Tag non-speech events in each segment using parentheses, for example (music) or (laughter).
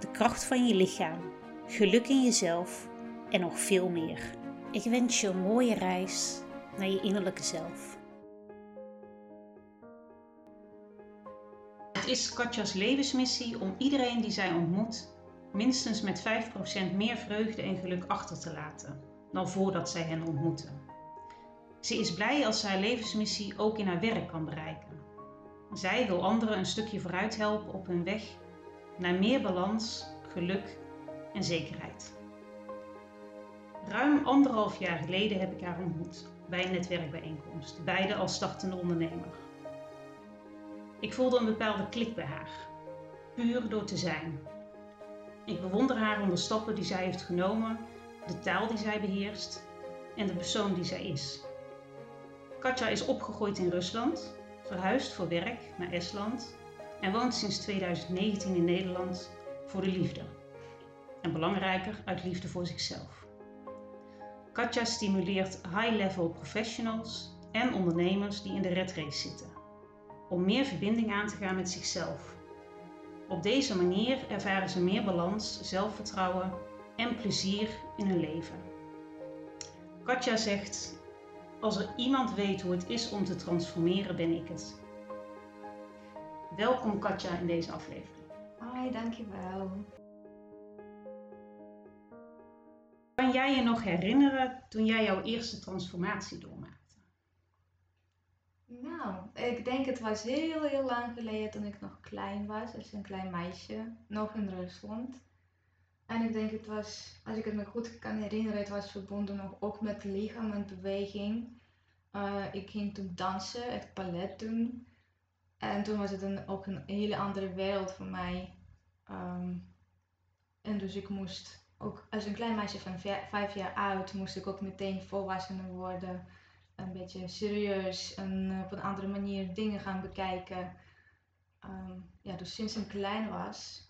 de kracht van je lichaam, geluk in jezelf en nog veel meer. Ik wens je een mooie reis naar je innerlijke zelf. Het is Katja's levensmissie om iedereen die zij ontmoet minstens met 5% meer vreugde en geluk achter te laten dan voordat zij hen ontmoeten. Ze is blij als ze haar levensmissie ook in haar werk kan bereiken. Zij wil anderen een stukje vooruit helpen op hun weg naar meer balans, geluk en zekerheid. Ruim anderhalf jaar geleden heb ik haar ontmoet bij een netwerkbijeenkomst, beide als startende ondernemer. Ik voelde een bepaalde klik bij haar, puur door te zijn. Ik bewonder haar om de stappen die zij heeft genomen, de taal die zij beheerst en de persoon die zij is. Katja is opgegroeid in Rusland, verhuisd voor werk naar Estland en woont sinds 2019 in Nederland voor de liefde. En belangrijker, uit liefde voor zichzelf. Katja stimuleert high-level professionals en ondernemers die in de red race zitten, om meer verbinding aan te gaan met zichzelf. Op deze manier ervaren ze meer balans, zelfvertrouwen en plezier in hun leven. Katja zegt: Als er iemand weet hoe het is om te transformeren, ben ik het. Welkom Katja in deze aflevering. Hoi, dankjewel. Kan jij je nog herinneren toen jij jouw eerste transformatie doormaakte? Nou, ik denk het was heel, heel lang geleden toen ik nog klein was, als een klein meisje, nog in Rusland. En ik denk het was, als ik het me goed kan herinneren, het was verbonden nog ook met lichaam en beweging. Uh, ik ging toen dansen, echt ballet doen. En toen was het een, ook een hele andere wereld voor mij. Um, en dus ik moest ook als een klein meisje van vijf jaar oud, moest ik ook meteen volwassen worden. Een beetje serieus en op een andere manier dingen gaan bekijken. Um, ja, dus sinds ik klein was,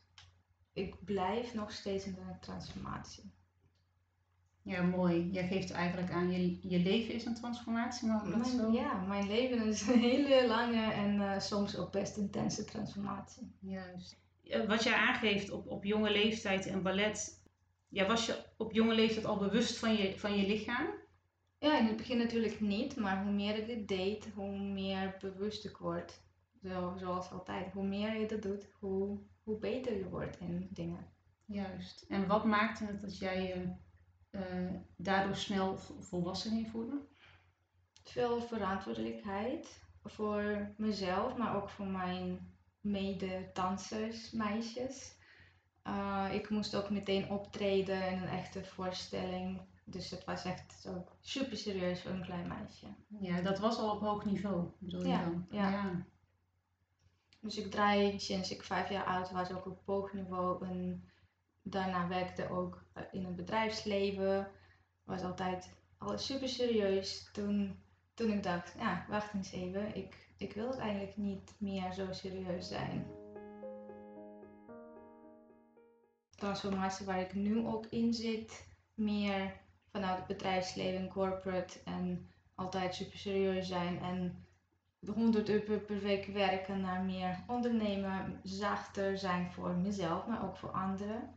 ik blijf nog steeds in de transformatie. Ja, mooi. Jij geeft eigenlijk aan, je, je leven is een transformatie, mag dat mijn, zo? Ja, mijn leven is een hele lange en uh, soms ook best intense transformatie. Juist. Wat jij aangeeft op, op jonge leeftijd en ballet, ja, was je op jonge leeftijd al bewust van je, van je lichaam? Ja, in het begin natuurlijk niet, maar hoe meer ik dit deed, hoe meer bewust ik word. Zo, zoals altijd, hoe meer je dat doet, hoe, hoe beter je wordt in dingen. Juist. En wat maakte het dat jij je uh, daardoor snel volwassen ging voelen? Veel verantwoordelijkheid voor mezelf, maar ook voor mijn mede-dansers, meisjes. Uh, ik moest ook meteen optreden in een echte voorstelling. Dus het was echt zo super serieus voor een klein meisje. Ja, dat was al op hoog niveau, bedoel je dan? Ja. ja. Dus ik draai sinds ik vijf jaar oud was ook op hoog niveau. En daarna werkte ook in het bedrijfsleven. Was altijd alles super serieus. Toen, toen ik dacht, ja, wacht eens even. Ik, ik wil eigenlijk niet meer zo serieus zijn. Transformatie waar ik nu ook in zit, meer vanuit het bedrijfsleven, corporate en altijd super serieus zijn en 100 uur per week werken naar meer ondernemen, zachter zijn voor mezelf, maar ook voor anderen.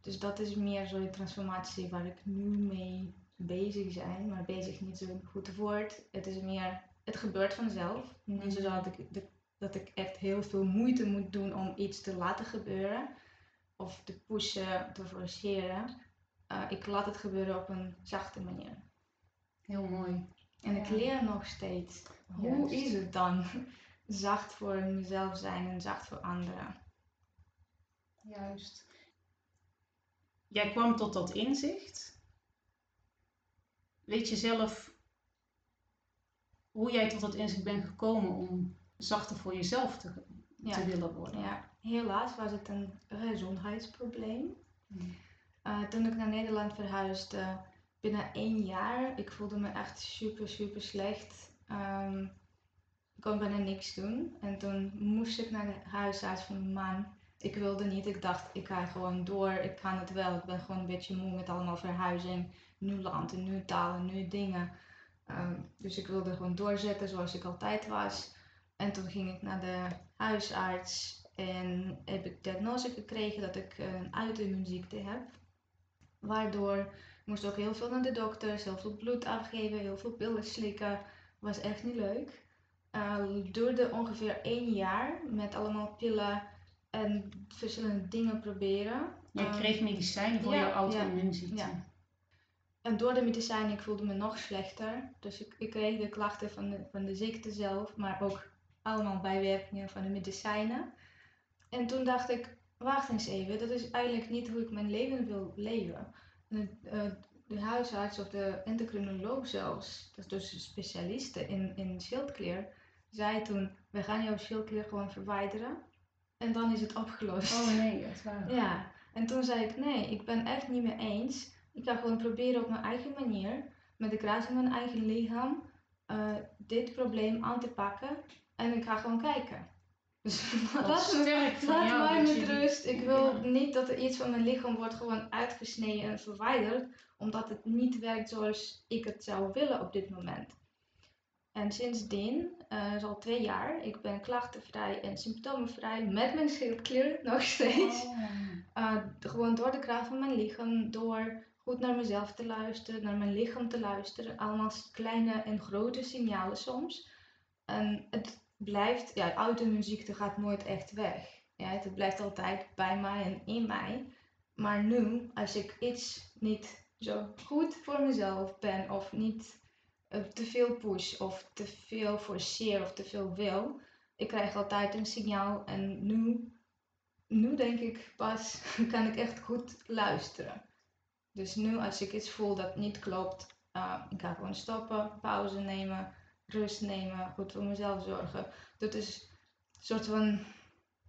Dus dat is meer zo'n transformatie waar ik nu mee bezig ben, maar bezig niet zo'n goed woord. Het is meer, het gebeurt vanzelf. Niet zo dat ik, dat ik echt heel veel moeite moet doen om iets te laten gebeuren of te pushen, te forceren. Uh, ik laat het gebeuren op een zachte manier. Heel mooi. En ik leer nog steeds. Hoe is het dan? (laughs) Zacht voor mezelf zijn en zacht voor anderen. Juist. Jij kwam tot dat inzicht. Weet je zelf hoe jij tot dat inzicht bent gekomen om zachter voor jezelf te, te willen worden? Ja, helaas was het een gezondheidsprobleem. Hmm. Eh, toen ik naar Nederland verhuisde, binnen één jaar, ik voelde me echt super, super slecht. Ehm, ik kon bijna niks doen. En toen moest ik naar de huisarts van mijn man. Ik wilde niet, ik dacht, ik ga gewoon door, ik kan het wel. Ik ben gewoon een beetje moe met allemaal verhuizing. Nu land en nu taal en nu dingen. Ehm, dus ik wilde gewoon doorzetten zoals ik altijd was. En toen ging ik naar de huisarts en heb ik diagnose gekregen dat ik een auto-immuunziekte heb. Waardoor ik moest ook heel veel naar de dokter, heel veel bloed afgeven, heel veel pillen slikken. Was echt niet leuk. Uh, duurde ongeveer één jaar met allemaal pillen en verschillende dingen proberen. Je Ehm, kreeg medicijnen voor ja, jouw auto-immuunziekte. ja. En door de medicijnen, ik voelde me nog slechter. Dus ik, ik kreeg de klachten van de, van de ziekte zelf, maar ook allemaal bijwerkingen van de medicijnen. En toen dacht ik, wacht eens even, dat is eigenlijk niet hoe ik mijn leven wil leven. De, eh, de huisarts of de endocrinoloog zelfs, dat is dus een specialiste in, in schildklier, zei toen, we gaan jouw schildklier gewoon verwijderen. En dan is het opgelost. Oh nee, echt waar. (laughs) Ja, en toen zei ik, nee, ik ben echt niet meer eens. Ik ga gewoon proberen op mijn eigen manier, met de kracht van mijn eigen lichaam, eh, dit probleem aan te pakken. En ik ga gewoon kijken. (laughs) Dus laat me, laat jou. mij met rust. Ik wil Ja. niet dat er iets van mijn lichaam wordt gewoon uitgesneden en verwijderd, omdat het niet werkt zoals ik het zou willen op dit moment. En sindsdien, eh is al twee jaar, ik ben klachtenvrij en symptomenvrij met mijn schildklier (laughs) nog steeds. Oh. Uh, gewoon door de kracht van mijn lichaam, door goed naar mezelf te luisteren, naar mijn lichaam te luisteren. Allemaal kleine en grote signalen soms. En het blijft, ja, auto-immuunziekte gaat nooit echt weg. Ja, het blijft altijd bij mij en in mij. Maar nu, als ik iets niet zo goed voor mezelf ben of niet eh, te veel push of te veel forceer of te veel wil, ik krijg altijd een signaal en nu nu denk ik pas (laughs) kan ik echt goed luisteren. Dus nu als ik iets voel dat niet klopt, uh, ik ga gewoon stoppen, pauze nemen, rust nemen, goed voor mezelf zorgen. Dat is een soort van,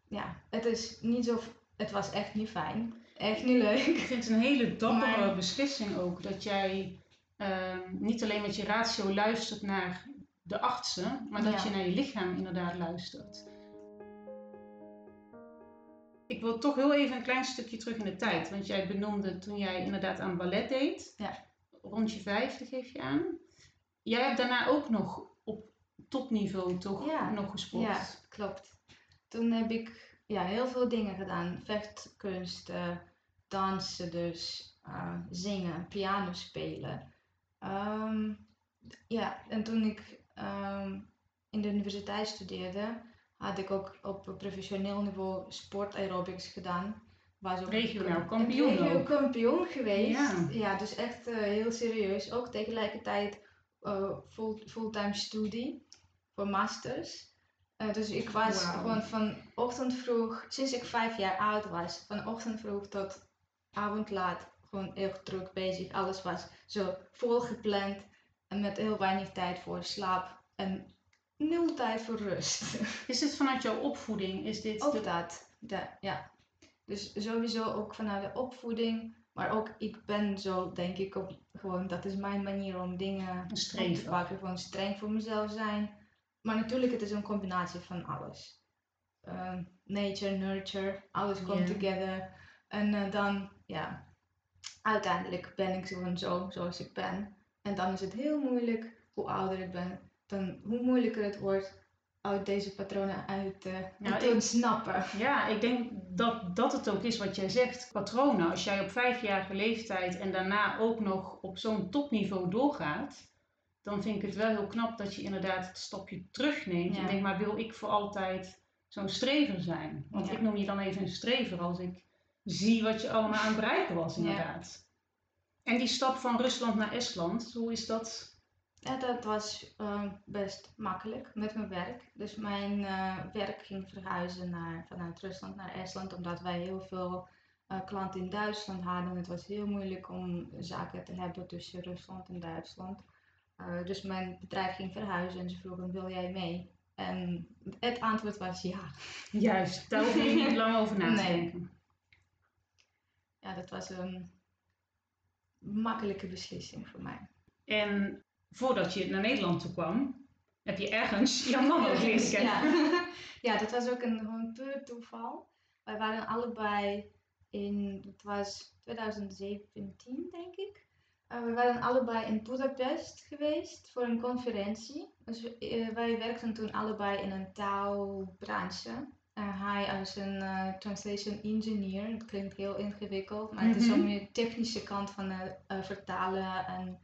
ja, het is niet zo, het was echt niet fijn, echt niet leuk. Ik vind het een hele dappere Maar- beslissing ook. Dat jij ehm, niet alleen met je ratio luistert naar de artsen, maar dat Ja. je naar je lichaam inderdaad luistert. Ik wil toch heel even een klein stukje terug in de tijd. Want jij benoemde toen jij inderdaad aan ballet deed. Ja. Rond je vijfde geef je aan. Jij hebt daarna ook nog op topniveau toch Ja. nog gesport. Ja, klopt. Toen heb ik ja, heel veel dingen gedaan. Vechtkunst, eh, dansen dus, eh, zingen, piano spelen. Ehm, ja, en toen ik ehm, in de universiteit studeerde, had ik ook op professioneel niveau sport aerobics gedaan. Was ook Regionaal een kampioen regio kampioen geweest. Ja. Ja, dus echt eh, heel serieus. Ook tegelijkertijd eh, full, fulltime studie voor masters. Eh, dus ik was gewoon van ochtend vroeg, sinds ik vijf jaar oud was, van ochtend vroeg tot avond laat, gewoon heel druk bezig. Alles was zo vol gepland en met heel weinig tijd voor slaap en nul tijd voor rust. (laughs) Is dit vanuit jouw opvoeding? Is dit Ook de- dat, ja, ja. Dus sowieso ook vanuit de opvoeding, maar ook ik ben zo, denk ik, op, gewoon dat is mijn manier om dingen een op te pakken. Gewoon streng voor mezelf zijn. Maar natuurlijk, het is een combinatie van alles. Ehm, nature, nurture, alles komt together. En eh, dan, ja, uiteindelijk ben ik gewoon zo zoals ik ben. En dan is het heel moeilijk, hoe ouder ik ben, dan hoe moeilijker het wordt uit deze patronen uit te, Nou, ontsnappen. Ja, ik denk dat dat het ook is wat jij zegt. Patronen. Als jij op vijfjarige leeftijd en daarna ook nog op zo'n topniveau doorgaat, dan vind ik het wel heel knap dat je inderdaad het stapje terugneemt. Ja. En denk, maar wil ik voor altijd zo'n strever zijn? Want Ja. ik noem je dan even een strever als ik zie wat je allemaal aan het bereiken was, Ja. inderdaad. En die stap van Rusland naar Estland, hoe is dat? Ja, dat was eh, best makkelijk met mijn werk. Dus mijn eh, werk ging verhuizen naar, vanuit Rusland naar Estland, omdat wij heel veel eh, klanten in Duitsland hadden. Het was heel moeilijk om zaken te hebben tussen Rusland en Duitsland. Dus mijn bedrijf ging verhuizen en ze vroegen, wil jij mee? En het antwoord was ja. Juist, daar hoef je niet (laughs) lang over na te Nee. Ja, dat was een makkelijke beslissing voor mij. En voordat je naar Nederland toe kwam, heb je ergens (laughs) jouw man ook leren kennen. Ja. (laughs) ja, dat was ook een, gewoon puur toeval. Wij waren allebei in, het was 2017 denk ik. Uh, we waren allebei in Budapest geweest voor een conferentie. Dus uh, wij werkten toen allebei in een taalbranche. Uh, hij als een translation engineer. Dat klinkt heel ingewikkeld, maar mm -hmm. het is Mhm. ook meer de technische kant van vertalen en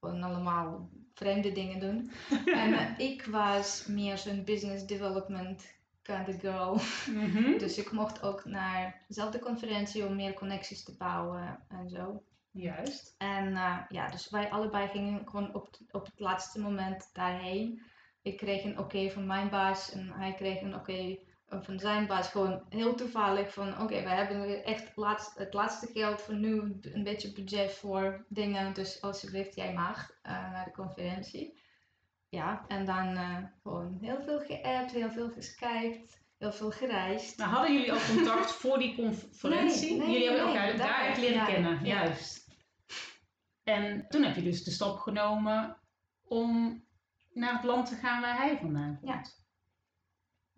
gewoon allemaal vreemde dingen doen. (laughs) en uh, ik was meer zo'n business development kind of girl. Mhm. Dus ik mocht ook naar dezelfde conferentie om meer connecties te bouwen en zo. Juist. En ja, dus wij allebei gingen gewoon op, op het laatste moment daarheen. Ik kreeg een oké okay van mijn baas en hij kreeg een oké okay van zijn baas. Gewoon heel toevallig van oké, okay, wij hebben echt laatst, het laatste geld voor nu een beetje budget voor dingen. Dus alsjeblieft, jij mag uh, naar de conferentie. Ja, en dan uh, gewoon heel veel geappt, heel veel geskypt, heel veel gereisd. Nou, hadden jullie al contact voor die conferentie? Nee, nee, jullie hebben elkaar daar, daar echt leren ja, kennen, ja. juist. En toen heb je dus de stap genomen om naar het land te gaan waar hij vandaan komt. Ja.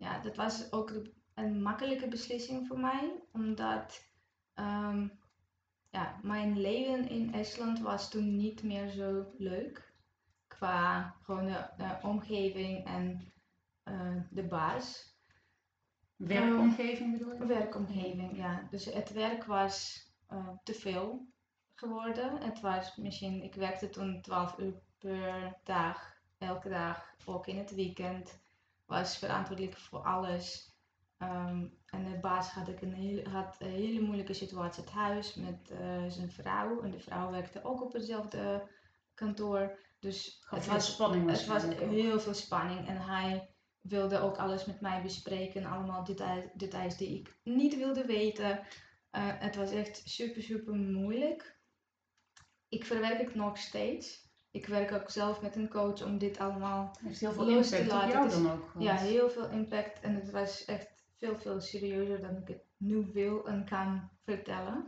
Ja, dat was ook een makkelijke beslissing voor mij, omdat um, ja, mijn leven in Estland was toen niet meer zo leuk. Qua gewoon de, de omgeving en uh, de baas. Werkomgeving bedoel je? Werkomgeving, ja. Dus het werk was uh, te veel geworden. Het was misschien, ik werkte toen 12 uur per dag, elke dag, ook in het weekend. Was verantwoordelijk voor alles. Um, en de baas had, ik een, heel, had een hele moeilijke situatie thuis met uh, zijn vrouw. En de vrouw werkte ook op hetzelfde kantoor. Dus het was spanning. Het was heel veel spanning. En hij wilde ook alles met mij bespreken. Allemaal details, details die ik niet wilde weten. Uh, het was echt super, super moeilijk. Ik verwerk het nog steeds. Ik werk ook zelf met een coach om dit allemaal Heeft heel veel los impact te laten. op is- dan ook? Ja, heel veel impact. En het was echt veel, veel serieuzer dan ik het nu wil en kan vertellen.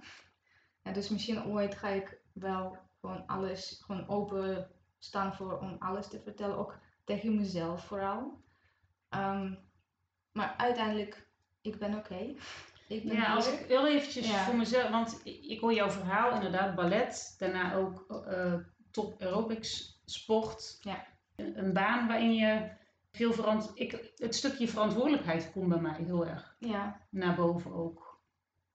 En dus misschien ooit ga ik wel gewoon alles, gewoon open staan voor om alles te vertellen. Ook tegen mezelf vooral. Ehm, maar uiteindelijk, ik ben oké. (laughs) Ik ben Ja, als ik heel eventjes Ja. voor mezelf, want ik ik hoor jouw verhaal inderdaad, ballet, daarna ook eh, top aerobics, sport. Ja. Een, baan waarin je veel verant ik Het stukje verantwoordelijkheid komt bij mij heel erg Ja, naar boven ook.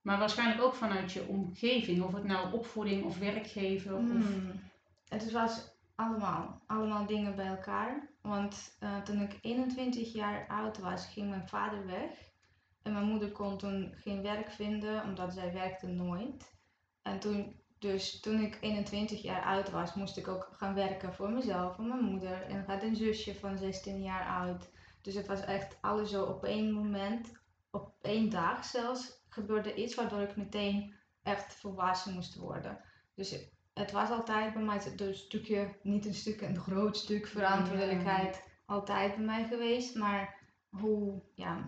Maar waarschijnlijk ook vanuit je omgeving, of het nou opvoeding of werkgever. Of... Mm. Het was allemaal, allemaal dingen bij elkaar. Want eh, toen ik 21 jaar oud was, ging mijn vader weg. En mijn moeder kon toen geen werk vinden, omdat zij werkte nooit. En toen, dus toen ik 21 jaar oud was, moest ik ook gaan werken voor mezelf, voor mijn moeder. En ik had een zusje van 16 jaar oud. Dus het was echt alles zo op één moment, op één dag zelfs, gebeurde iets waardoor ik meteen echt volwassen moest worden. Dus het was altijd bij mij een stukje, niet een stuk, een groot stuk verantwoordelijkheid altijd bij mij geweest. Maar hoe, ja,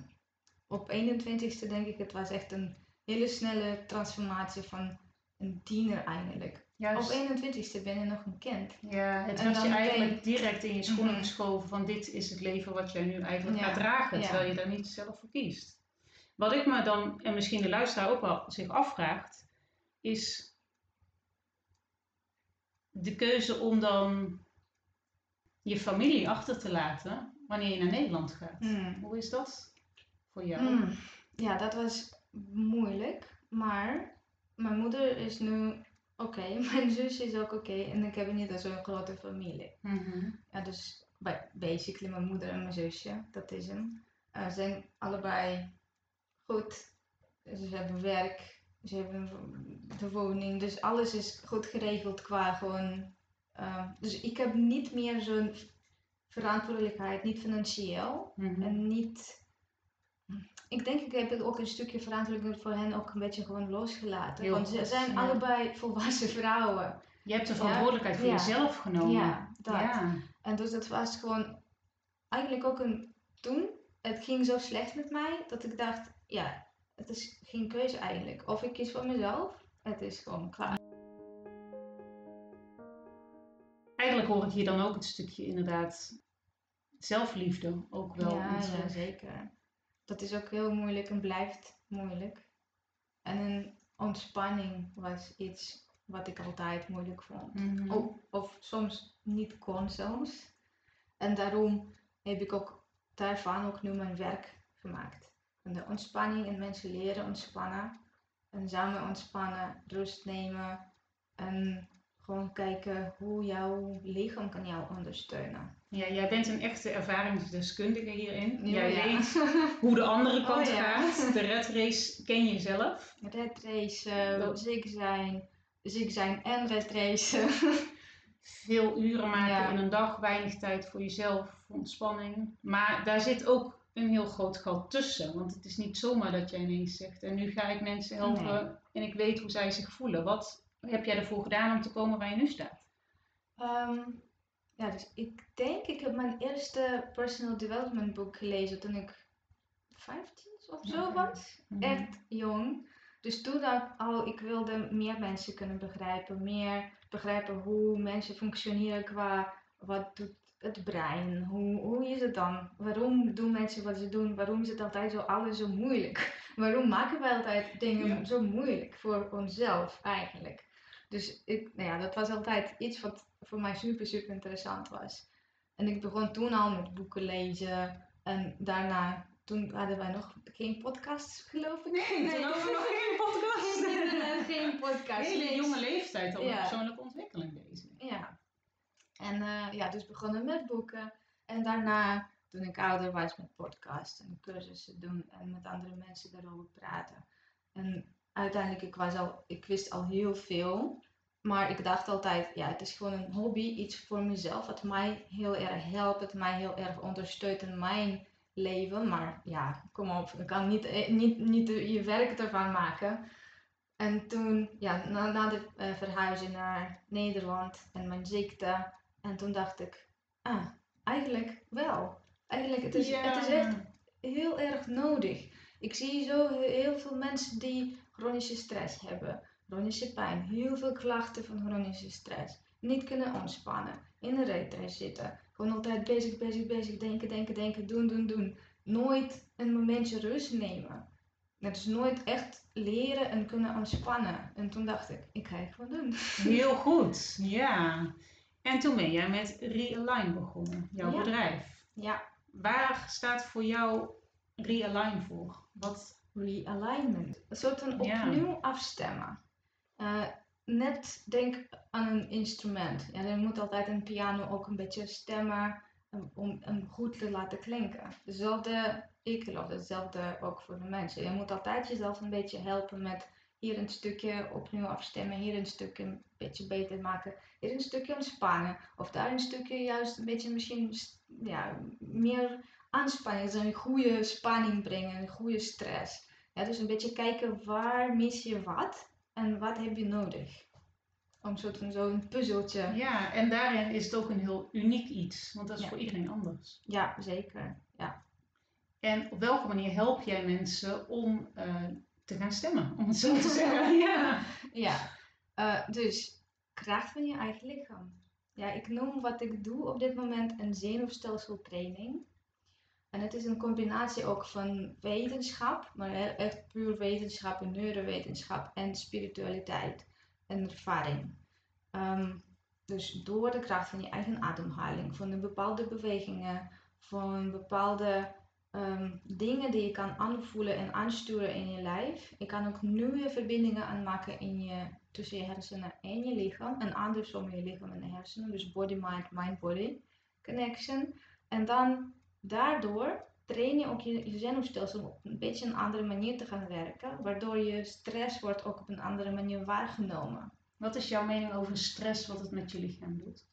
op 21ste denk ik, het was echt een hele snelle transformatie van een tiener eigenlijk. Juist. Op 21ste ben je nog een kind. Ja, het werd je eigenlijk direct in je schoenen Mhm. geschoven van dit is het leven wat jij nu eigenlijk Ja, gaat dragen, ja. terwijl je daar niet zelf voor kiest. Wat ik me dan, en misschien de luisteraar ook wel zich afvraagt, is de keuze om dan je familie achter te laten wanneer je naar Nederland gaat. Hmm. Hoe is dat voor jou? Mm, Ja, dat was moeilijk. Maar mijn moeder is nu oké. (laughs) Mijn zus is ook oké. En ik heb niet zo'n grote familie. Mhm. Ja, dus ba- basically mijn moeder en mijn zusje, dat is hem. Eh, zijn allebei goed. Ze hebben werk, ze hebben de woning. Dus alles is goed geregeld qua gewoon. eh, dus ik heb niet meer zo'n verantwoordelijkheid, niet financieel. Mhm. En niet. Ik denk ik heb het ook een stukje verantwoordelijkheid voor hen ook een beetje gewoon losgelaten. Heel Want ze zijn ja. allebei volwassen vrouwen. Je hebt de Ja, verantwoordelijkheid voor jezelf genomen. Ja, dat. Ja. En dus dat was gewoon eigenlijk ook een toen. Het ging zo slecht met mij dat ik dacht, ja, het is geen keuze eigenlijk. Of ik kies voor mezelf, het is gewoon klaar. eigenlijk hoor ik hier dan ook het stukje inderdaad zelfliefde ook wel. Ja, ja, zeker. Dat is ook heel moeilijk en blijft moeilijk. En een ontspanning was iets wat ik altijd moeilijk vond. Mhm. Of, of soms niet kon soms. En daarom heb ik ook daarvan ook nu mijn werk gemaakt. Van de ontspanning en mensen leren ontspannen. En samen ontspannen, rust nemen. En gewoon kijken hoe jouw lichaam kan jou ondersteunen. Ja, jij bent een echte ervaringsdeskundige hierin. Ja, jij ja. weet hoe de andere (laughs) kant Oh, ja. gaat. De red race ken je zelf. Red race, Dat- ziek zijn, ziek zijn en red race. (laughs) Veel uren maken in een dag, weinig tijd voor jezelf, voor ontspanning. Maar daar zit ook een heel groot gat tussen. Want het is niet zomaar dat jij ineens zegt. En nu ga ik mensen helpen en ik weet hoe zij zich voelen. Wat heb jij ervoor gedaan om te komen waar je nu staat? Ehm, ja, dus ik denk, ik heb mijn eerste personal development boek gelezen toen ik 15 of zo Oké. was. Echt jong. Dus toen dacht ik al, ik wilde meer mensen kunnen begrijpen. Meer begrijpen hoe mensen functioneren qua wat doet het brein. Hoe, hoe is het dan? Waarom doen mensen wat ze doen? Waarom is het altijd zo alles zo moeilijk? (laughs) Waarom maken wij altijd dingen Ja. zo moeilijk voor onszelf eigenlijk? Dus ik, nou ja, dat was altijd iets wat voor mij super, super interessant was. En ik begon toen al met boeken lezen. En daarna, toen hadden wij nog geen podcasts, geloof ik. Nee, toen hadden we nog geen podcast. Geen, geen podcast. Hele niks. jonge leeftijd al Ja. persoonlijke ontwikkeling bezig. Ja. En eh, ja, dus begonnen met boeken. En daarna, toen ik ouder was, met podcasts en cursussen doen en met andere mensen daarover praten. En uiteindelijk, ik, was al, ik wist al heel veel. Maar ik dacht altijd, ja, het is gewoon een hobby, iets voor mezelf, wat mij heel erg helpt, het mij heel erg ondersteunt in mijn leven. Maar ja, kom op, ik kan niet, eh, niet, niet je werk ervan maken. En toen, ja, na, na de eh, verhuizing naar Nederland en mijn ziekte, en toen dacht ik, ah, eigenlijk wel. Eigenlijk, het is, het is echt heel erg nodig. Ik zie zo he- heel veel mensen die chronische stress hebben, chronische pijn, heel veel klachten van chronische stress. Niet kunnen ontspannen, in een reetrace zitten, gewoon altijd bezig, bezig, bezig, denken, denken, denken, doen, doen, doen. Nooit een momentje rust nemen. Net dus nooit echt leren en kunnen ontspannen. En toen dacht ik, ik ga het gewoon doen. (laughs) Heel goed, ja. En toen ben jij met Realign begonnen, jouw Ja. bedrijf. Ja, Waar staat voor jou Realign voor? Wat? realignment. Een soort van Ja. opnieuw afstemmen. Eh, net denk aan een instrument. Je moet altijd een piano ook een beetje stemmen um, om hem goed te laten klinken. Dezelfde, ik geloof hetzelfde ook voor de mensen. Je moet altijd jezelf een beetje helpen met hier een stukje opnieuw afstemmen, hier een stukje een beetje beter maken, hier een stukje ontspannen. Of daar een stukje juist een beetje misschien ja, meer aanspanning, dus een goede spanning brengen, een goede stress. Ja, dus een beetje kijken waar mis je wat en wat heb je nodig. Om soort van zo'n puzzeltje. Ja, en daarin is het ook een heel uniek iets, want dat is Ja. voor iedereen anders. Ja, zeker. Ja. En op welke manier help jij mensen om eh, te gaan stemmen, om het zo te (laughs) zeggen? Ja. ja. Eh, dus kracht van je eigen lichaam. Ja, ik noem wat ik doe op dit moment een zenuwstelseltraining. En het is een combinatie ook van wetenschap, maar echt puur wetenschap en neurowetenschap en spiritualiteit en ervaring. Ehm, dus door de kracht van je eigen ademhaling, van de bepaalde bewegingen, van bepaalde ehm, dingen die je kan aanvoelen en aansturen in je lijf. Je kan ook nieuwe verbindingen aanmaken in je, tussen je hersenen en je lichaam. En andersom je lichaam en de hersenen. Dus body-mind, mind-body connection. En dan daardoor train je ook je, je zenuwstelsel op een beetje een andere manier te gaan werken. Waardoor je stress wordt ook op een andere manier waargenomen. Wat is jouw mening over stress, wat het met je lichaam doet?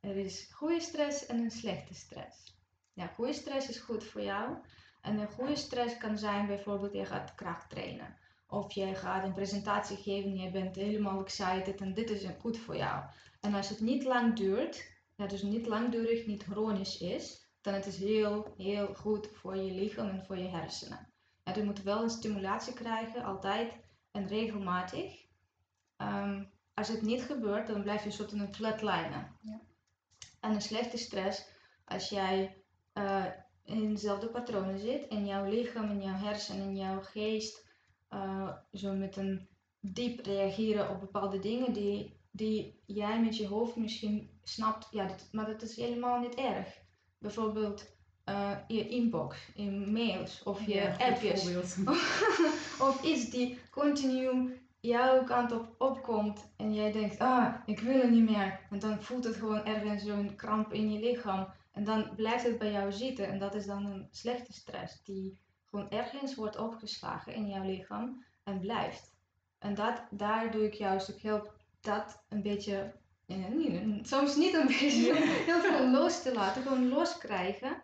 Er is goede stress en een slechte stress. Ja, goede stress is goed voor jou. En een goede stress kan zijn bijvoorbeeld je gaat kracht trainen. Of je gaat een presentatie geven en je bent helemaal excited en dit is goed voor jou. En als het niet lang duurt, ja, dus niet langdurig, niet chronisch is, dan het is heel, heel goed voor je lichaam en voor je hersenen. Ja, je moet wel een stimulatie krijgen, altijd en regelmatig. Ehm, als het niet gebeurt, dan blijf je soort in een flatlinen. Ja. En een slechte stress, als jij uh, in dezelfde patronen zit en jouw lichaam en jouw hersenen en jouw geest uh, zo met een diep reageren op bepaalde dingen die, die jij met je hoofd misschien snapt, ja, dat, maar dat is helemaal niet erg. Bijvoorbeeld uh, je inbox, in mails of je ja, appjes. (laughs) of iets die continu jouw kant op opkomt en jij denkt, ah, ik wil het niet meer. En dan voelt het gewoon ergens zo'n kramp in je lichaam. En dan blijft het bij jou zitten en dat is dan een slechte stress die gewoon ergens wordt opgeslagen in jouw lichaam en blijft. En dat, daar doe ik juist, ik help dat een beetje, eh, soms niet (laughs) een beetje, heel veel los te laten, gewoon loskrijgen.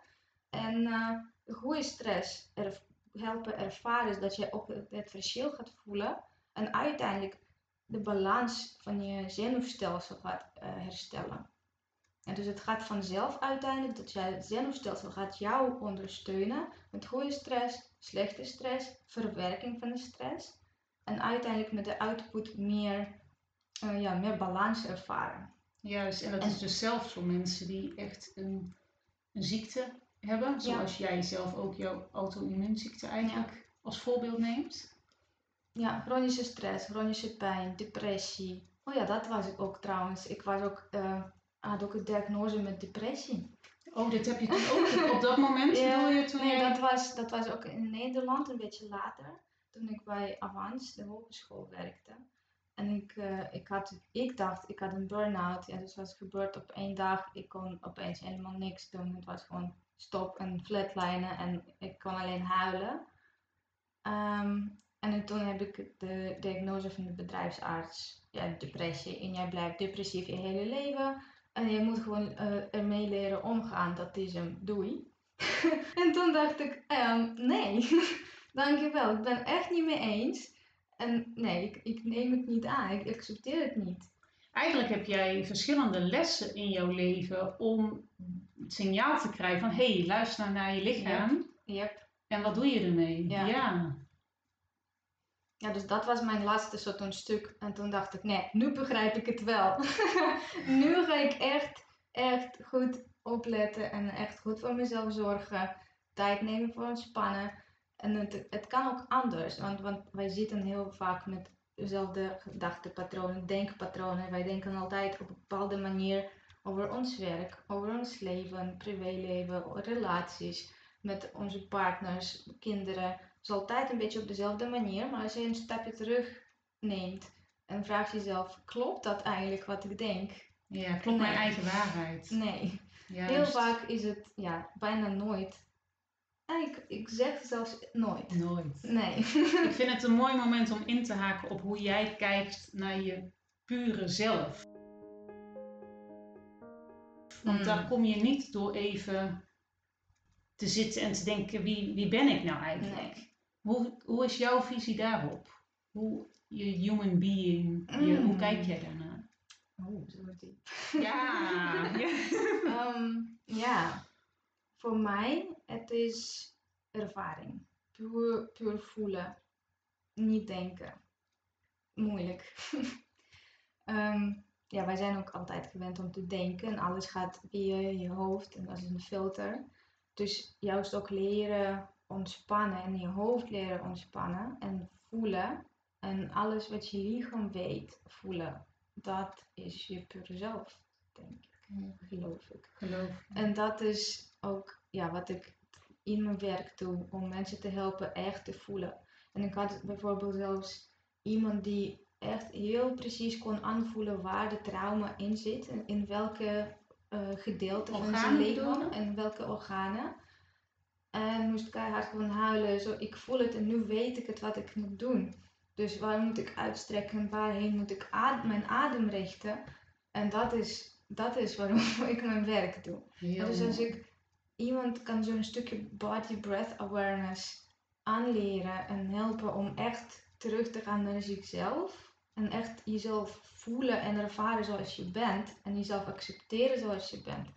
En uh, goede stress er, helpen ervaren is dat je ook het verschil gaat voelen en uiteindelijk de balans van je zenuwstelsel gaat uh, herstellen. En dus het gaat vanzelf uiteindelijk dat jij het zenuwstelsel gaat jou ondersteunen met goede stress, slechte stress, verwerking van de stress. En uiteindelijk met de output meer, uh, ja, meer balans ervaren. Juist, en dat is dus zelfs voor mensen die echt een, een ziekte hebben, zoals jij zelf ook jouw auto-immuunziekte eigenlijk als voorbeeld neemt. Ja, chronische stress, chronische pijn, depressie. Oh ja, dat was ik ook trouwens. Ik was ook, uh, had ook een diagnose met depressie. Oh, dit heb je toen ook op dat moment? (laughs) ja, je toen nee, dat, was, dat was ook in Nederland een beetje later. Toen ik bij Avans, de hogeschool, werkte. En ik, uh, ik, had, ik dacht, ik had een burn-out. Ja, dus was gebeurd op één dag. Ik kon opeens helemaal niks doen. Het was gewoon stop en flatlinen en ik kon alleen huilen. Um, en toen heb ik de diagnose van de bedrijfsarts, ja, depressie. En jij blijft depressief je hele leven. En je moet gewoon uh, ermee leren omgaan. Dat is hem, doei. (laughs) en toen dacht ik, um, nee, (laughs) dankjewel. Ik ben echt niet mee eens. En nee, ik, ik neem het niet aan. Ik accepteer het niet. Eigenlijk heb jij verschillende lessen in jouw leven om het signaal te krijgen van hé, hey, luister naar je lichaam. Yep. En wat doe je ermee? ja. Ja, dus dat was mijn laatste soort een stuk. En toen dacht ik, nee, nu begrijp ik het wel. (laughs) nu ga ik echt, echt goed opletten en echt goed voor mezelf zorgen. Tijd nemen voor ontspannen. En het, het kan ook anders, want, want wij zitten heel vaak met dezelfde gedachtepatronen, denkpatronen. Wij denken altijd op een bepaalde manier over ons werk, over ons leven, privéleven, relaties met onze partners, kinderen is altijd een beetje op dezelfde manier, maar als je een stapje terug neemt en vraagt jezelf, klopt dat eigenlijk wat ik denk? Ja, klopt mijn eigen waarheid? Nee. Heel vaak is het ja, bijna nooit. Ik, ik zeg zelfs nooit. Nooit. Nee. ik vind (laughs) het een mooi moment om in te haken op hoe jij kijkt naar je pure zelf. Want daar hmm. kom je niet door even te zitten en te denken, wie, wie ben ik nou eigenlijk? Nee. Hoe, hoe is jouw visie daarop? Hoe je human being, je, hoe kijk mm. jij daarnaar? Oh, zo diep. Ja. ja. (laughs) um, ja, voor mij het is ervaring. Puur, puur voelen. Niet denken. Moeilijk. um, (laughs) ja, wij zijn ook altijd gewend om te denken en alles gaat via je hoofd en dat is een filter. Dus juist ook leren ontspannen en je hoofd leren ontspannen en voelen. En alles wat je lichaam weet, voelen. Dat is je pure zelf, denk ik. Geloof ik. Geloof. En dat is ook ja, wat ik in mijn werk doe, om mensen te helpen echt te voelen. En ik had bijvoorbeeld zelfs iemand die echt heel precies kon aanvoelen waar de trauma in zit. En in welke uh, gedeelte van zijn lichaam en welke organen. En moest keihard gewoon huilen. Zo, ik voel het en nu weet ik het wat ik moet doen. Dus waar moet ik uitstrekken? Waarheen moet ik mijn adem richten? En dat is, dat is waarom (laughs) ik mijn werk doe. dus als ik iemand kan zo'n stukje body breath awareness aanleren en helpen om echt terug te gaan naar zichzelf. En echt jezelf voelen en ervaren zoals je bent. En jezelf accepteren zoals je bent.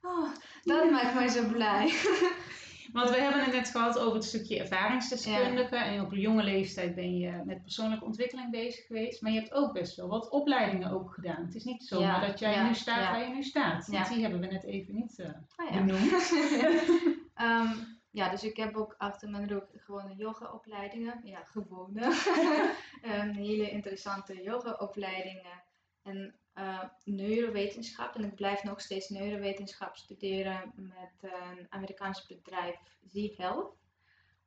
Oh, dat maakt mij zo blij. (laughs) Want we hebben het net gehad over het stukje ervaringsdeskundige. En op een jonge leeftijd ben je met persoonlijke ontwikkeling bezig geweest. Maar je hebt ook best wel wat opleidingen ook gedaan. Het is niet zomaar Ja, dat jij ja, nu staat waar je nu staat. Want die hebben we net even niet eh, Ah, ja. benoemd. (laughs) (laughs) Ehm, ja, dus ik heb ook achter mijn rug gewone yoga-opleidingen. Ja, gewone. (laughs) Ehm, hele interessante yoga-opleidingen. En eh, neurowetenschap. En ik blijf nog steeds neurowetenschap studeren met een Amerikaans bedrijf, Z-Health.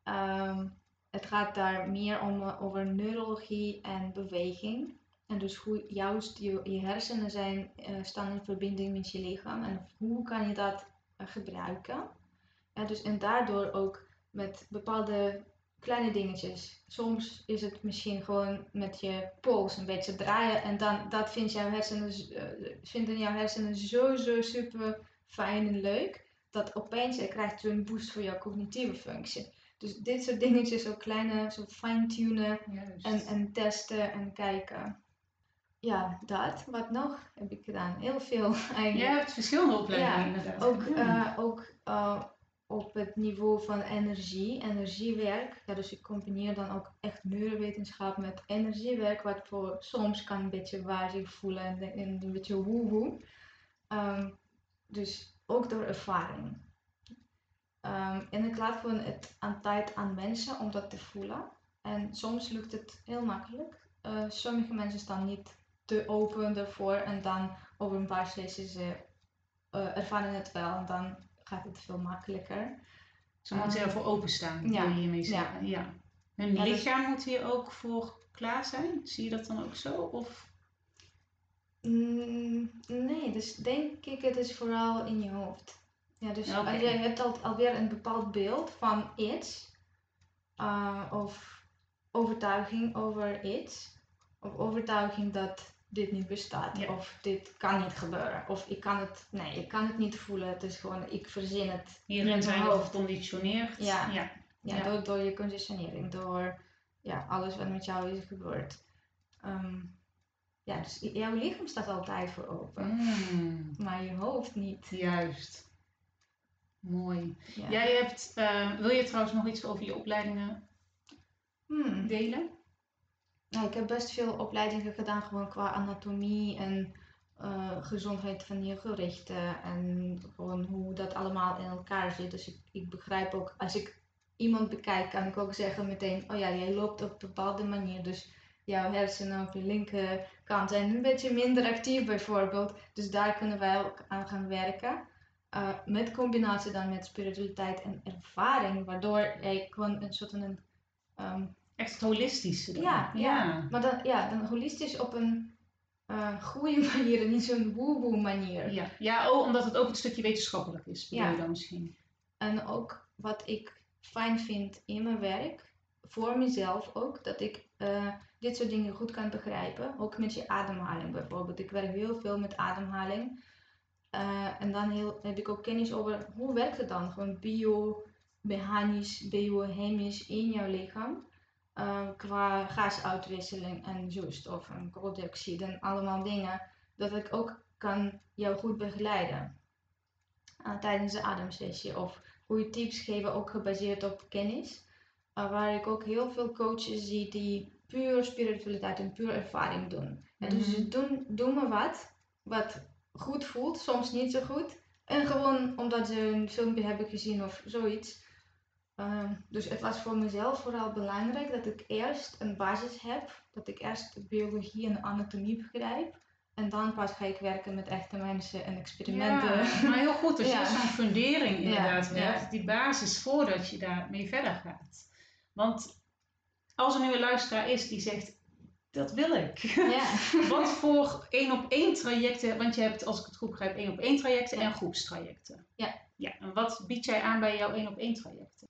Ehm, het gaat daar meer om, eh, over neurologie en beweging. En dus hoe juist je, hersenen zijn, eh, staan in verbinding met je lichaam. En hoe kan je dat gebruiken? Ja, dus en daardoor ook met bepaalde kleine dingetjes. Soms is het misschien gewoon met je pols een beetje draaien en dan dat vindt jouw hersenen, eh, vinden jouw hersenen zo, zo super fijn en leuk. Dat opeens je krijgt je een boost voor jouw cognitieve functie. Dus dit soort dingetjes, zo kleine, zo fine-tunen en, en testen en kijken. Ja, dat. Wat nog heb ik gedaan? Heel veel (laughs) eigenlijk. Jij hebt verschillende opleidingen Ja, inderdaad. Ook, gedaan. eh, ook eh, op het niveau van energie, energiewerk. Ja, dus ik combineer dan ook echt neurowetenschap met energiewerk, wat voor soms kan een beetje wazig voelen en, en een beetje woehoe. Ehm, dus ook door ervaring. Ehm, en ik laat gewoon het aan tijd aan mensen om dat te voelen. En soms lukt het heel makkelijk. Eh, sommige mensen staan niet te open ervoor en dan over een paar sessies eh, eh, ervaren het wel en dan gaat het veel makkelijker. Ze moeten ehm, ervoor openstaan, ja, wil je hiermee zeggen. Ja. Hun Ja, dus- lichaam moet hier ook voor klaar zijn. Zie je dat dan ook zo? Of Mm, nee, dus denk ik het is vooral in je hoofd. Ja, dus Oké. als je hebt al, alweer een bepaald beeld van iets, eh, of overtuiging over iets, of overtuiging dat dit niet bestaat, Ja. of dit kan niet gebeuren, of ik kan het, nee, ik kan het niet voelen, het is gewoon, ik verzin het hierin zijn we hoofd. geconditioneerd. Ja. ja. Ja, Ja. Door, door je conditionering, door ja, alles wat met jou is gebeurd. Ehm, ja, dus jouw lichaam staat altijd voor open, Mm, maar je hoofd niet. juist. Mooi. Jij hebt, eh, wil je trouwens nog iets over je opleidingen Hmm. delen? Nou, ik heb best veel opleidingen gedaan, gewoon qua anatomie en eh, gezondheid van je gewrichten en gewoon hoe dat allemaal in elkaar zit. Dus ik, ik begrijp ook, als ik iemand bekijk, kan ik ook zeggen meteen, oh ja, jij loopt op een bepaalde manier, dus jouw hersenen op je linkerkant zijn een beetje minder actief bijvoorbeeld. Dus daar kunnen wij ook aan gaan werken. Eh, met combinatie dan met spiritualiteit en ervaring, waardoor ik gewoon een soort van een ehm, Echt dan. ja, ja. Maar dan, ja, dan holistisch op een eh goede (laughs) manier en niet zo'n woe-woe manier. Ja, ja oh, omdat het ook een stukje wetenschappelijk is, bedoel Ja. je dan misschien? En ook wat ik fijn vind in mijn werk, voor mezelf ook, dat ik eh, dit soort dingen goed kan begrijpen. Ook met je ademhaling bijvoorbeeld. Ik werk heel veel met ademhaling. Eh, en dan heel, heb ik ook kennis over hoe werkt het dan? Gewoon biomechanisch, biochemisch in jouw lichaam. Eh, qua gasuitwisseling en zuurstof en kooldioxide en allemaal dingen. Dat ik ook kan jou goed begeleiden eh, tijdens de ademsessie. Of goede tips geven, ook gebaseerd op kennis. Uh, waar ik ook heel veel coaches zie die puur spiritualiteit en puur ervaring doen. Ja, dus Mhm. ze doen, doen maar wat, wat goed voelt, soms niet zo goed. En gewoon omdat ze een filmpje hebben gezien of zoiets. Uh, dus het was voor mezelf vooral belangrijk dat ik eerst een basis heb. Dat ik eerst de biologie en anatomie begrijp. En dan pas ga ik werken met echte mensen en experimenten. Ja, maar heel goed als je (laughs) Ja. zo'n fundering inderdaad Ja, hebt, die basis voordat je daarmee verder gaat. Want als er nu een luisteraar is die zegt, dat wil ik. ja. (laughs) Wat voor één op één trajecten, want je hebt als ik het goed begrijp één op één trajecten Ja. en groepstrajecten. Ja. ja. En wat bied jij aan bij jouw één op één trajecten?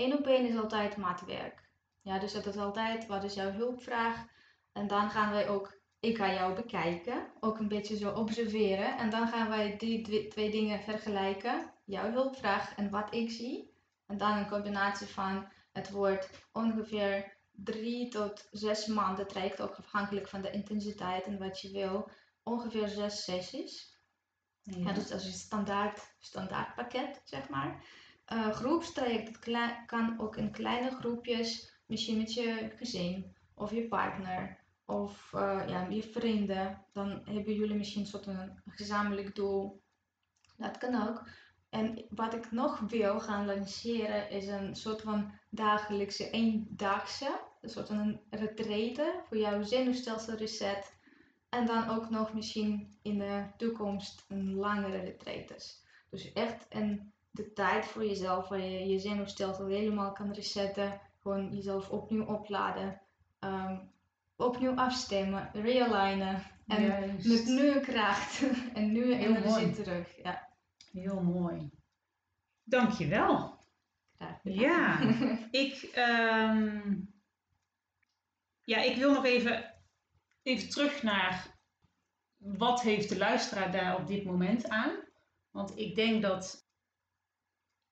Eén op één is altijd maatwerk. Ja, dus dat is altijd, wat is jouw hulpvraag? En dan gaan wij ook, ik ga jou bekijken, ook een beetje zo observeren. En dan gaan wij die twee dingen vergelijken, jouw hulpvraag en wat ik zie. En dan een combinatie van, het wordt ongeveer drie tot zes maanden traject, ook afhankelijk van de intensiteit en wat je wil. Ongeveer zes sessies. Ja, dus dat is een standaard, standaard pakket, zeg maar. Uh, groepstraject klei- kan ook in kleine groepjes, misschien met je gezin of je partner of uh, ja, je vrienden. Dan hebben jullie misschien soort een gezamenlijk doel. Dat kan ook. En wat ik nog wil gaan lanceren is een soort van dagelijkse, eendagse, een soort van een retraite voor jouw zenuwstelsel reset. En dan ook nog misschien in de toekomst een langere retretes. Dus echt een, de tijd voor jezelf waar je je zenuwstelsel helemaal kan resetten. Gewoon jezelf opnieuw opladen. Um, opnieuw afstemmen, realignen. En Juist. met nieuwe kracht (laughs) en nieuwe Heel energie mooi. terug. Ja. Heel mooi. Dankjewel. Ja, (laughs) ik, um, ja, ik wil nog even, even terug naar wat heeft de luisteraar daar op dit moment aan? Want ik denk dat.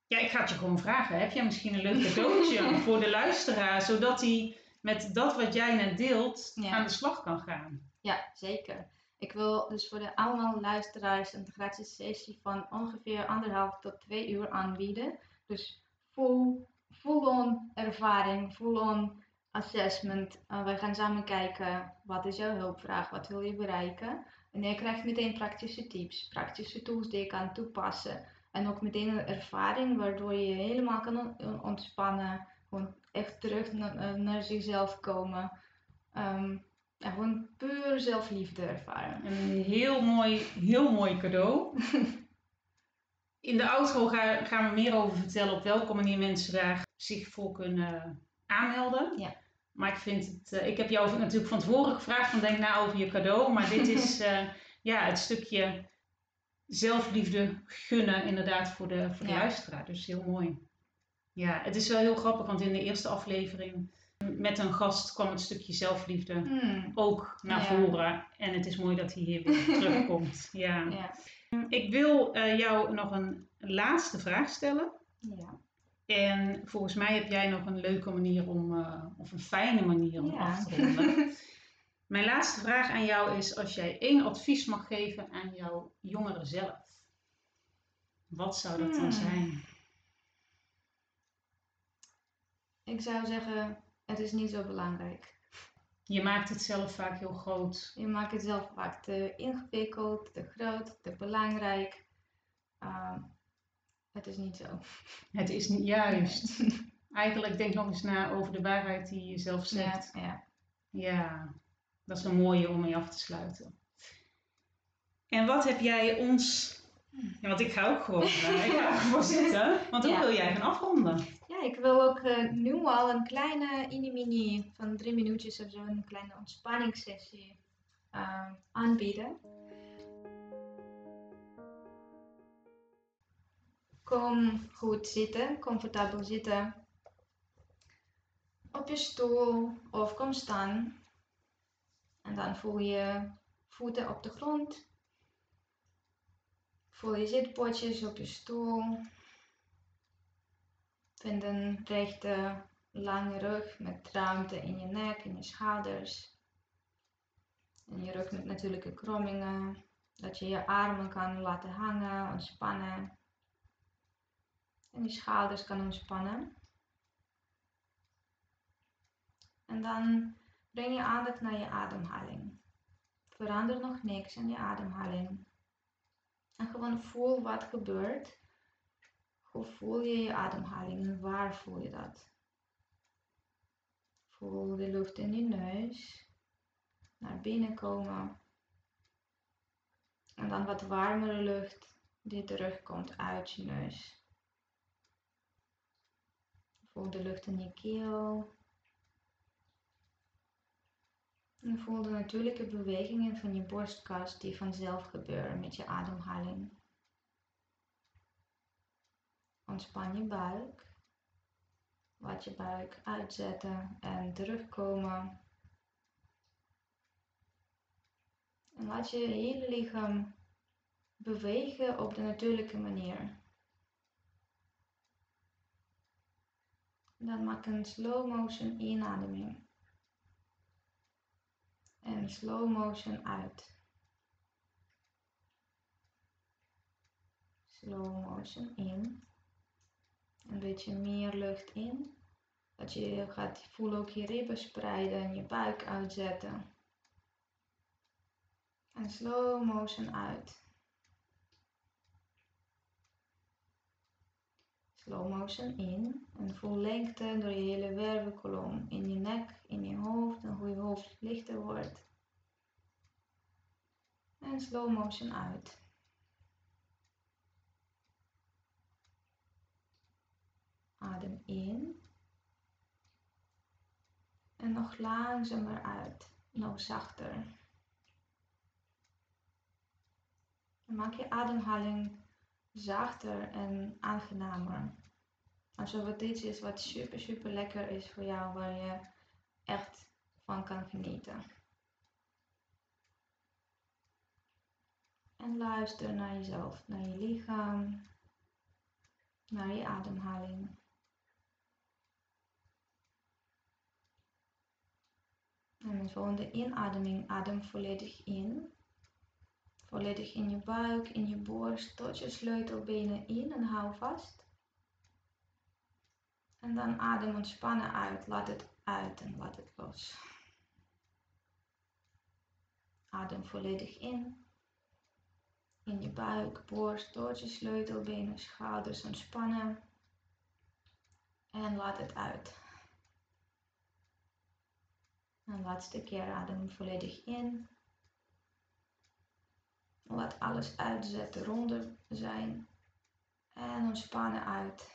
Ja, ik ga het je gewoon vragen. Heb jij misschien een leuk cadeautje (laughs) voor de luisteraar, zodat hij met dat wat jij net deelt aan de slag kan gaan? Ja, zeker. Ik wil dus voor de allemaal luisteraars een gratis sessie van ongeveer anderhalf tot twee uur aanbieden. Dus full, full-on ervaring, full-on assessment. Uh, wij gaan samen kijken wat is jouw hulpvraag, wat wil je bereiken. En je krijgt meteen praktische tips, praktische tools die je kan toepassen. En ook meteen een ervaring waardoor je helemaal kan ontspannen. Gewoon echt terug naar, naar zichzelf komen. Um, ja, gewoon puur zelfliefde ervaren. Een heel mooi, heel mooi cadeau. (laughs) In de auto gaan we meer over vertellen op welke manier mensen daar zich voor kunnen aanmelden. Ja. Maar ik vind het, uh, ik heb jou natuurlijk van tevoren gevraagd van denk na over je cadeau. Maar dit is uh, (laughs) ja, het stukje zelfliefde gunnen inderdaad voor de, voor de luisteraar. Dus heel mooi. Ja, het is wel heel grappig, want in de eerste aflevering met een gast kwam het stukje zelfliefde hmm. ook naar voren. En het is mooi dat hij hier weer (laughs) terugkomt. Ja. ja. Ik wil uh, jou nog een laatste vraag stellen. Ja. En volgens mij heb jij nog een leuke manier om, uh, of een fijne manier om af te ronden. (laughs) Mijn laatste vraag aan jou is: als jij één advies mag geven aan jouw jongere zelf, wat zou dat dan hmm. zijn? Ik zou zeggen, het is niet zo belangrijk. Je maakt het zelf vaak heel groot. Je maakt het zelf vaak te ingewikkeld, te groot, te belangrijk. Uh, het is niet zo. Het is niet juist. Eigenlijk denk nog eens na over de waarheid die je zelf zegt. Ja, ja. ja, dat is een mooie om mee af te sluiten. En wat heb jij ons. Ja, want ik ga ook gewoon, uh, ik ga ook zitten. Want hoe wil jij gaan afronden? Ja, ik wil ook uh, nu al een kleine mini-mini van drie minuutjes of zo, een kleine ontspanningssessie uh, aanbieden. Kom goed zitten, comfortabel zitten. Op je stoel of kom staan. En dan voel je voeten op de grond. Voel je zitpotjes op je stoel. Vind een rechte, lange rug met ruimte in je nek en je schouders. En je rug met natuurlijke krommingen. Dat je je armen kan laten hangen, ontspannen. En je schouders kan ontspannen. En dan breng je aandacht naar je ademhaling. Verander nog niks aan je ademhaling. En gewoon voel wat gebeurt hoe voel je je ademhaling en waar voel je dat? Voel de lucht in je neus naar binnen komen. En dan wat warmere lucht die terugkomt uit je neus. Voel de lucht in je keel. En voel de natuurlijke bewegingen van je borstkas die vanzelf gebeuren met je ademhaling. Ontspan je buik. Laat je buik uitzetten en terugkomen. En laat je hele lichaam bewegen op de natuurlijke manier. Dan maak een slow motion inademing. En slow motion uit. Slow motion in een beetje meer lucht in. Dat je gaat voelen ook je ribben spreiden en je buik uitzetten. En slow motion uit. Slow motion in en voel lengte door je hele wervelkolom in je nek, in je hoofd en hoe je hoofd lichter wordt. Slow motion uit. Adem in. En nog langzamer uit, nog zachter. Maak je ademhaling zachter en aangenamer. Alsof het iets is wat super, super lekker is voor jou, waar je echt van kan genieten. En luister naar jezelf, naar je lichaam, naar je ademhaling. En de volgende inademing, adem volledig in. Volledig in je buik, in je borst, tot je sleutelbenen in en hou vast. En dan adem ontspannen uit. Laat het uit en laat het los. Adem volledig in. In je buik, borst, tot je sleutelbenen, schouders ontspannen. En laat het uit. En laatste keer adem volledig in. Laat alles uitzetten, ronder zijn. En ontspannen uit.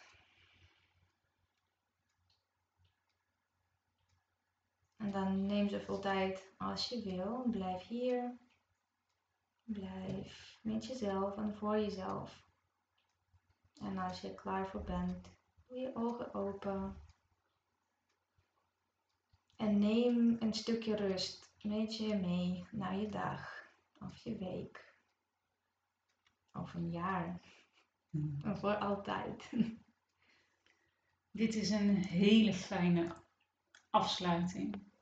En dan neem zoveel tijd als je wil. Blijf hier. Blijf met jezelf en voor jezelf. En als je er klaar voor bent, doe je ogen open. En neem een stukje rust met je mee naar je dag of je week of een jaar Hmm. of voor altijd. Dit is een hele fijne afsluiting.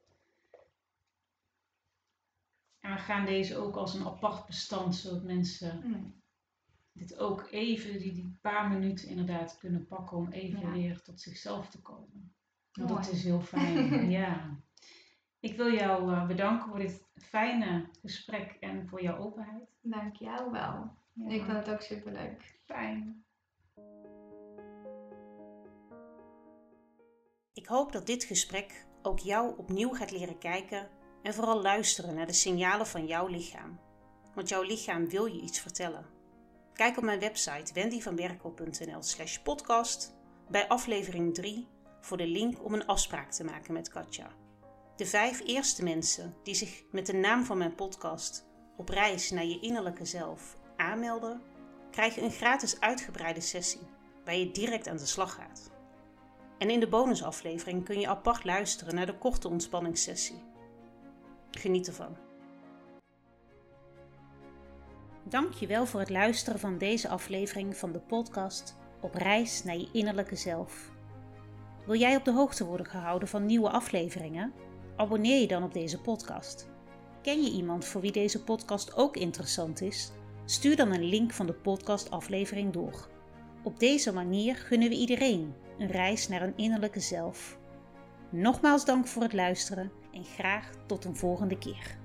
En we gaan deze ook als een apart bestand, zodat mensen Hmm. dit ook even, die, die paar minuten inderdaad kunnen pakken om even Ja. weer tot zichzelf te komen. Want dat is heel fijn, (laughs) ja. Ik wil jou eh, bedanken voor dit fijne gesprek en voor jouw openheid. Dank jou wel. Ja, Ik vond het ook super leuk. fijn. Ik hoop dat dit gesprek ook jou opnieuw gaat leren kijken en vooral luisteren naar de signalen van jouw lichaam. Want jouw lichaam wil je iets vertellen. Kijk op mijn website wendyvanberkel.nl slash podcast bij aflevering 3 voor de link om een afspraak te maken met Katja. De vijf eerste mensen die zich met de naam van mijn podcast op reis naar je innerlijke zelf aanmelden, krijgen een gratis uitgebreide sessie waar je direct aan de slag gaat. En in de bonusaflevering kun je apart luisteren naar de korte ontspanningssessie. Geniet ervan. Dank je wel voor het luisteren van deze aflevering van de podcast Op reis naar je innerlijke zelf. Wil jij op de hoogte worden gehouden van nieuwe afleveringen? Abonneer je dan op deze podcast. Ken je iemand voor wie deze podcast ook interessant is? Stuur dan een link van de podcastaflevering door. Op deze manier gunnen we iedereen een reis naar een innerlijke zelf. Nogmaals dank voor het luisteren en graag tot een volgende keer.